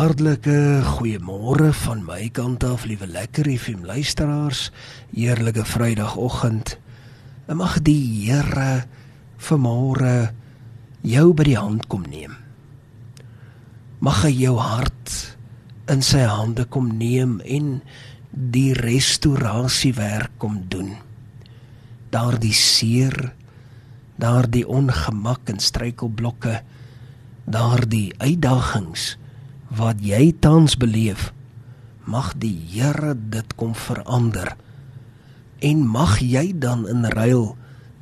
Hartlike goeiemôre van my kant af, liewe lekker FM luisteraars. Heerlike Vrydagoggend. En mag die Here vanmôre jou by die hand kom neem. Mag hy jou hart in sy hande kom neem en die restaurasiewerk kom doen. Daardie seer, daardie ongemak en struikelblokke, daardie uitdagings wat jy tans beleef, mag die Here dit kom verander. En mag jy dan in ruil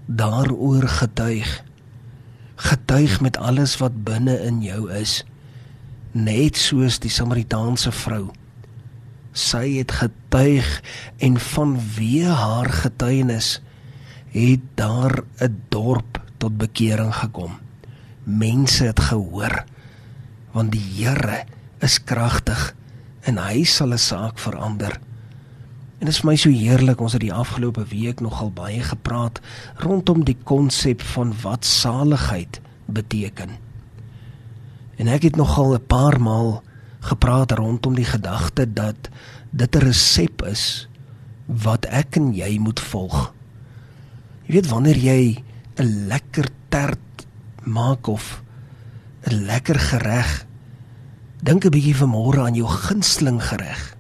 daaroor getuig. Getuig met alles wat binne in jou is, net soos die Samaritaanse vrou. Sy het getuig en vanweë haar getuienis het daar 'n dorp tot bekering gekom. Mense het gehoor want die Here is kragtig en hy sal 'n saak verander. En dit is vir my so heerlik ons het die afgelope week nogal baie gepraat rondom die konsep van wat saligheid beteken. En ek het nogal 'n paar maal gepraat rondom die gedagte dat dit 'n resep is wat ek en jy moet volg. Jy weet wanneer jy 'n lekker tert maak of 'n lekker gereg Dink 'n bietjie vanmôre aan jou gunsteling gereg.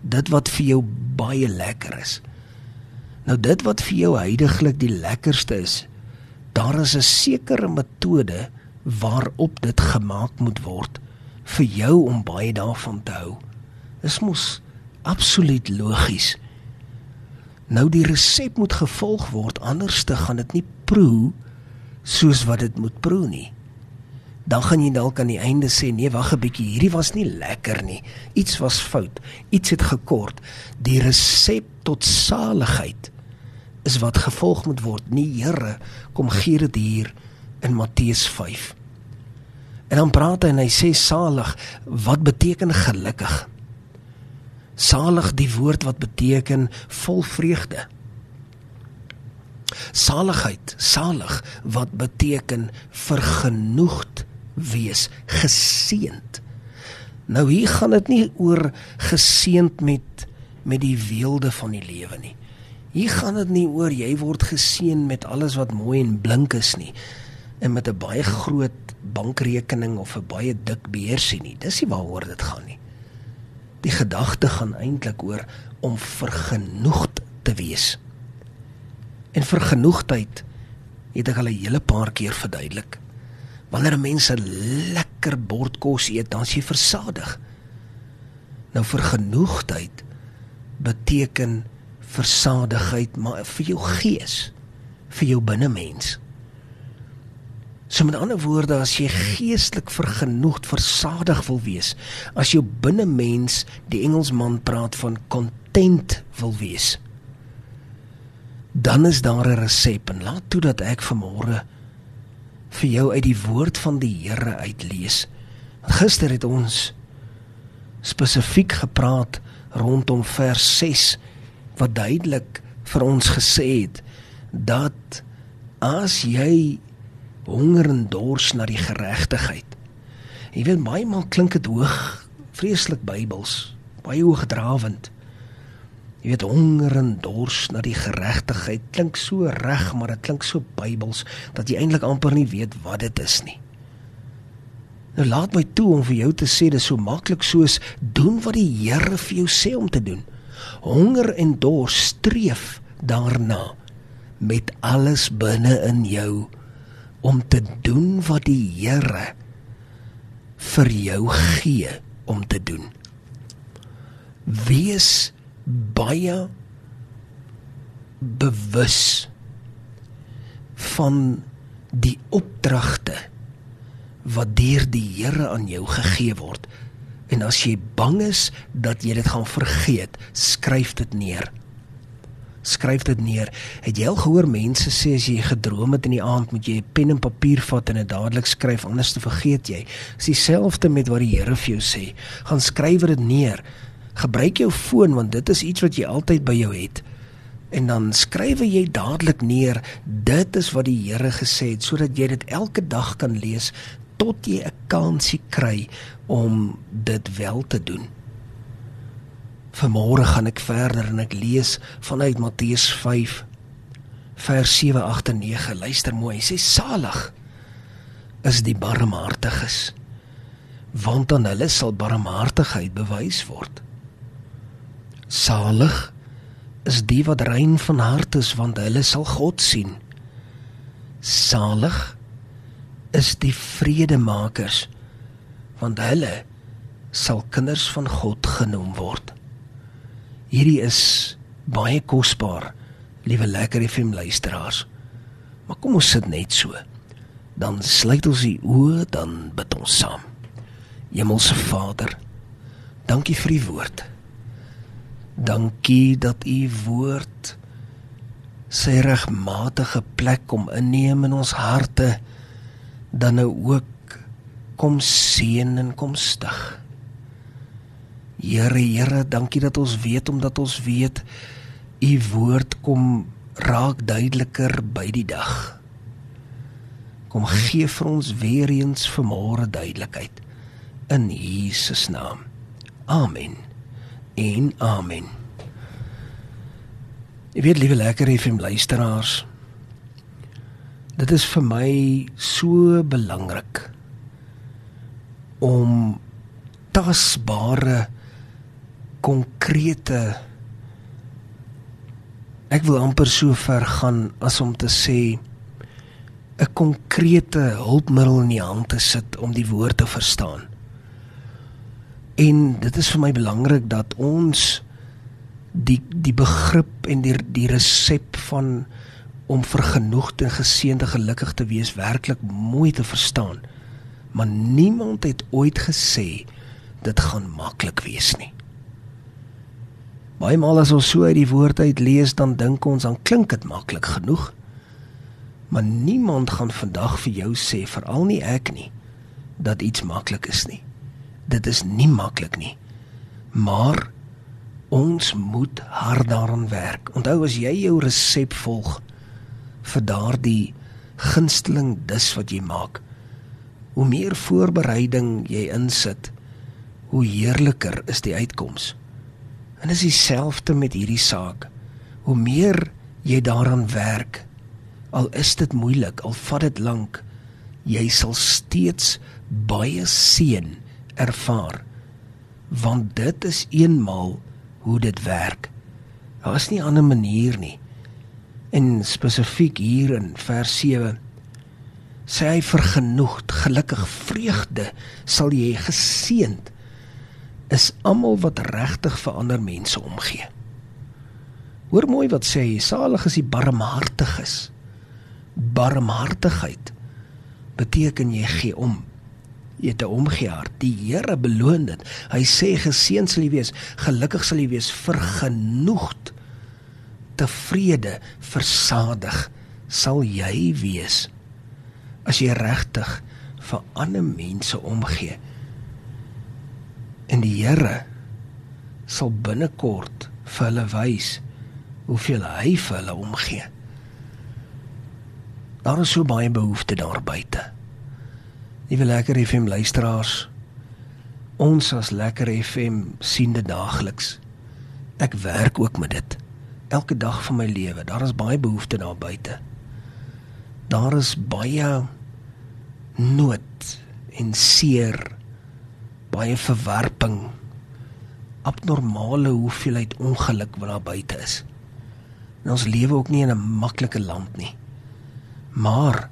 Dit wat vir jou baie lekker is. Nou dit wat vir jou heidaglik die lekkerste is, daar is 'n sekere metode waarop dit gemaak moet word vir jou om baie daarvan te hou. Dis mos absoluut logies. Nou die resep moet gevolg word anders te gaan dit nie proe soos wat dit moet proe nie dan gaan jy dalk aan die einde sê nee wag 'n bietjie hierdie was nie lekker nie. Iets was fout. Iets het gekort. Die resep tot saligheid is wat gevolg moet word. Nie Here kom gee dit hier in Matteus 5 en dan praat hy en hy sê salig wat beteken gelukkig? Salig die woord wat beteken vol vreugde. Saligheid salig wat beteken vergenoegd wees geseend. Nou hier gaan dit nie oor geseend met met die weelde van die lewe nie. Hier gaan dit nie oor jy word geseën met alles wat mooi en blink is nie en met 'n baie groot bankrekening of 'n baie dik beursie nie. Dis nie waaroor dit gaan nie. Die gedagte gaan eintlik oor om vergenoegd te wees. En vergenoegdheid het ek al 'n hele paar keer verduidelik. Wanneer mense lekker bord kos eet, dan is jy versadig. Nou vergenoegdheid beteken versadigheid maar vir jou gees, vir jou binnemens. So met ander woorde, as jy geestelik vergenoegd, versadig wil wees, as jou binnemens, die Engelsman praat van content wil wees, dan is daar 'n resep en laat toe dat ek vanmôre vir jou uit die woord van die Here uitlees. Gister het ons spesifiek gepraat rondom vers 6 wat duidelik vir ons gesê het dat as jy honger en dors na die geregtigheid. Jy weet baie maal klink dit hoog, vreeslik Bybels, baie hoogdrawend. Jy weet honger en dors na die geregtigheid klink so reg, maar dit klink so Bybels dat jy eintlik amper nie weet wat dit is nie. Nou laat my toe om vir jou te sê dis so maklik soos doen wat die Here vir jou sê om te doen. Honger en dors streef daarna met alles binne in jou om te doen wat die Here vir jou gee om te doen. Wees baie bewus van die opdragte wat deur die Here aan jou gegee word. En as jy bang is dat jy dit gaan vergeet, skryf dit neer. Skryf dit neer. Het jy al gehoor mense sê as jy gedroom het in die aand, moet jy 'n pen en papier vat en dit dadelik skryf anders te vergeet jy. Dis dieselfde met wat die Here vir jou sê. Gaan skryf dit neer gebruik jou foon want dit is iets wat jy altyd by jou het. En dan skryf jy dadelik neer dit is wat die Here gesê het sodat jy dit elke dag kan lees tot jy 'n kansie kry om dit wel te doen. Vanmôre gaan ek verder en ek lees vanuit Matteus 5 vers 7 8 en 9. Luister mooi. Hy sê salig is die barmhartiges want aan hulle sal barmhartigheid bewys word. Salig is die wat rein van hart is want hulle sal God sien. Salig is die vredemakers want hulle sal kinders van God genoem word. Hierdie is baie kosbaar, liewe lekker FM luisteraars. Maar kom ons sit net so. Dan sluit ons die oë, dan bid ons saam. Hemelse Vader, dankie vir u woord. Dankie dat u woord sy regmatige plek kom inneem in ons harte dan nou ook kom seën en kom stig. Here, Here, dankie dat ons weet omdat ons weet u woord kom raak duideliker by die dag. Kom gee vir ons weer eens vanmôre duidelikheid in Jesus naam. Amen en amen. Ek weet liewe lekker vir luisteraars. Dit is vir my so belangrik om tasbare konkrete ek wil amper so ver gaan as om te sê 'n konkrete hulpmiddel in die hand te sit om die woord te verstaan. En dit is vir my belangrik dat ons die die begrip en die die resep van om vergenoegd en geseënd en gelukkig te wees werklik mooi te verstaan. Maar niemand het ooit gesê dit gaan maklik wees nie. Baie maal as ons so uit die woord uit lees, dan dink ons dan klink dit maklik genoeg. Maar niemand gaan vandag vir jou sê, veral nie ek nie, dat iets maklik is nie dit is nie maklik nie. Maar ons moet hard daaraan werk. Onthou as jy jou resep volg vir daardie gunsteling dis wat jy maak, hoe meer voorbereiding jy insit, hoe heerliker is die uitkoms. En dis dieselfde met hierdie saak. Hoe meer jy daaraan werk, al is dit moeilik, al vat dit lank, jy sal steeds baie seën ervaar want dit is eenmaal hoe dit werk. Daar is nie 'n ander manier nie. En spesifiek hier in vers 7 sê hy vergenoegd, gelukkig, vreugde sal jy geseënd is almal wat regtig vir ander mense omgee. Hoor mooi wat sê hy, salig is die barmhartiges. Barmhartigheid beteken jy gee om jy het 'n omgehaar. Die Here beloon dit. Hy sê geseën sal jy wees, gelukkig sal jy wees, vergenoegd, tevrede, versadig sal jy wees as jy regtig vir ander mense omgee. En die Here sal binnekort vir hulle wys hoeveel hy vir hulle omgee. Daar is so baie behoeftes daar buite. Liewe lekker FM luisteraars. Ons as lekker FM sien dit daagliks. Ek werk ook met dit. Elke dag van my lewe. Daar is baie behoeftes daar buite. Daar is baie nood en seer. Baie verwerping. Abnormale hoeveelheid ongeluk wat daar buite is. En ons lewe ook nie in 'n maklike land nie. Maar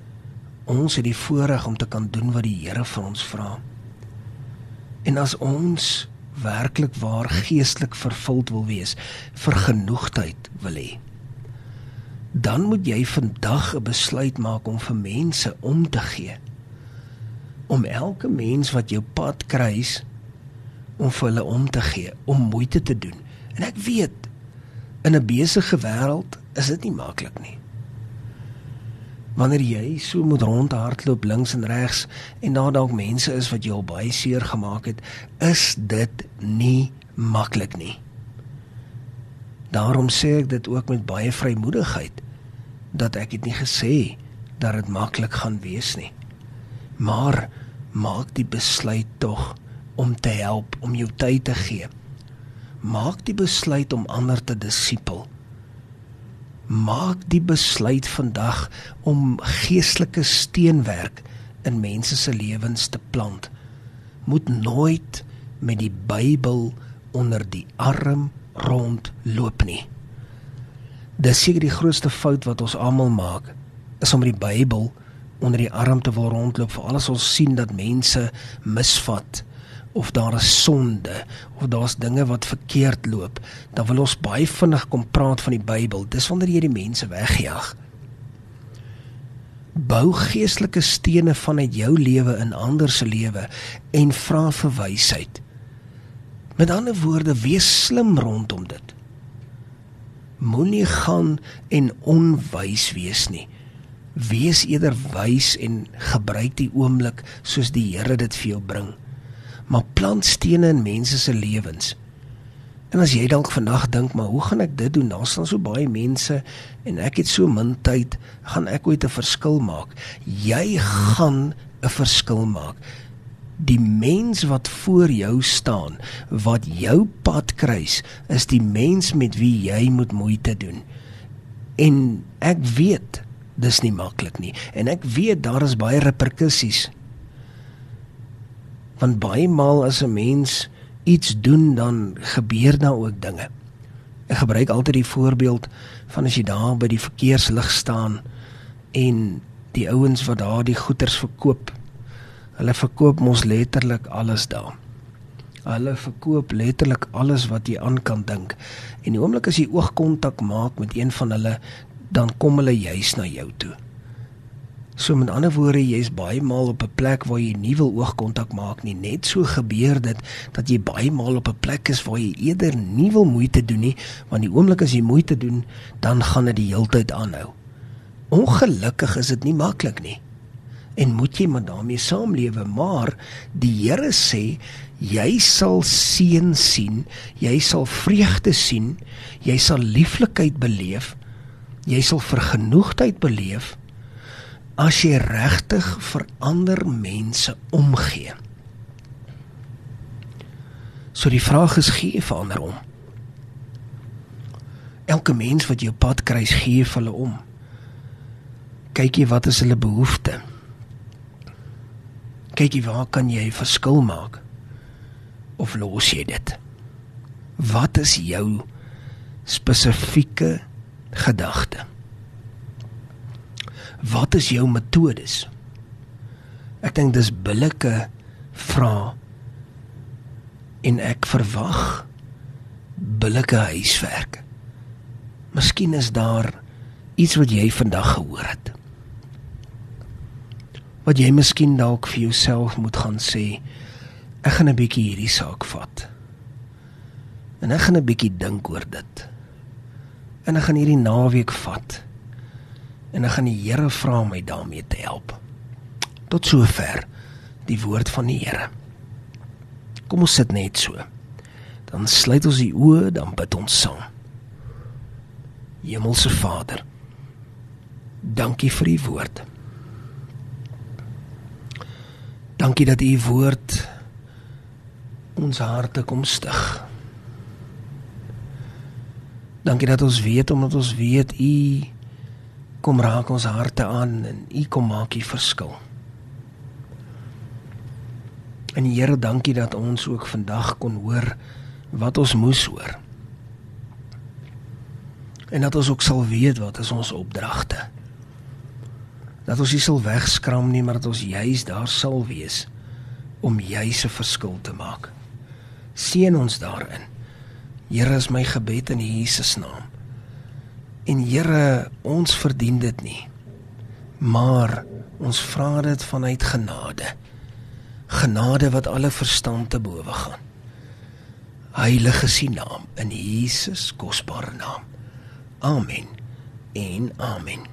ons het die voorreg om te kan doen wat die Here vir ons vra. En as ons werklik waar geestelik vervuld wil wees, vir genoegdheid wil hê, dan moet jy vandag 'n besluit maak om vir mense om te gee. Om elke mens wat jou pad kruis om vir hulle om te gee, om moeite te doen. En ek weet in 'n besige wêreld is dit nie maklik nie wanneer jy so moet rondhardloop links en regs en daar dalk mense is wat jou baie seer gemaak het, is dit nie maklik nie. Daarom sê ek dit ook met baie vrymoedigheid dat ek dit nie gesê dat dit maklik gaan wees nie. Maar maak die besluit tog om te help, om jou tyd te gee. Maak die besluit om ander te disipel. Maak die besluit vandag om geestelike steenwerk in mense se lewens te plant. Moet nooit met die Bybel onder die arm rondloop nie. Dis seker die grootste fout wat ons almal maak, is om die Bybel onder die arm te wil rondloop vir alles ons sien dat mense misvat of daar is sonde of daar's dinge wat verkeerd loop, dan wil ons baie vinnig kom praat van die Bybel. Dis wanneer jy die mense wegjaag. Bou geestelike stene vanuit jou lewe in ander se lewe en vra vir wysheid. Met ander woorde, wees slim rondom dit. Moenie gaan en onwys wees nie. Wees eerder wys en gebruik die oomblik soos die Here dit vir jou bring. Maar plant stene in mense se lewens. En as jy dalk vandag dink, maar hoe gaan ek dit doen? Daar staan so baie mense en ek het so min tyd, gaan ek ooit 'n verskil maak? Jy gaan 'n verskil maak. Die mens wat voor jou staan, wat jou pad kruis, is die mens met wie jy moet moeite doen. En ek weet dis nie maklik nie en ek weet daar is baie reperkusies want baie maal as 'n mens iets doen dan gebeur daar ook dinge. Ek gebruik altyd die voorbeeld van as jy daar by die verkeerslig staan en die ouens wat daar die goederes verkoop hulle verkoop mos letterlik alles daar. Hulle verkoop letterlik alles wat jy aan kan dink. En die oomblik as jy oogkontak maak met een van hulle dan kom hulle juis na jou toe. So met ander woorde, jy's baie maal op 'n plek waar jy nie wil oogkontak maak nie. Net so gebeur dit dat jy baie maal op 'n plek is waar jy eerder nie wil moeite doen nie, want die oomblik as jy moeite doen, dan gaan dit die heeltyd aanhou. Ongelukkig is dit nie maklik nie. En moet jy maar daarmee saamlewe, maar die Here sê jy sal seën sien, jy sal vreugde sien, jy sal lieflikheid beleef Jy sal vergenoegdheid beleef as jy regtig vir ander mense omgee. So die vraag is gee vir ander om. Elke mens wat jou pad kruis, gee vir hulle om. Kyk jy wat is hulle behoeftes? Kyk jy waar kan jy verskil maak? Of los jy dit? Wat is jou spesifieke gedagte. Wat is jou metodes? Ek dink dis billike vra en ek verwag billike huiswerk. Miskien is daar iets wat jy vandag gehoor het. Wat jy miskien dalk vir jouself moet gaan sê, ek gaan 'n bietjie hierdie saak vat. En ek gaan 'n bietjie dink oor dit en ek gaan hierdie naweek vat en ek gaan die Here vra om my daarmee te help. Tot sover die woord van die Here. Kom ons sit net so. Dan sluit ons die oë, dan bid ons saam. Hemelse Vader, dankie vir u woord. Dankie dat u woord ons harte kom stig. Dankie dat ons weet omdat ons weet u kom raak ons harte aan en u kom maak die verskil. En Here, dankie dat ons ook vandag kon hoor wat ons moes hoor. En dat ons ook sal weet wat is ons opdragte. Dat ons nie sal wegskram nie, maar dat ons juis daar sal wees om juis 'n verskil te maak. Seën ons daarin. Here is my gebed in Jesus naam. En Here, ons verdien dit nie. Maar ons vra dit vanuit genade. Genade wat alle verstand te bowe gaan. Heilige U naam in Jesus kosbare naam. Amen. En amen.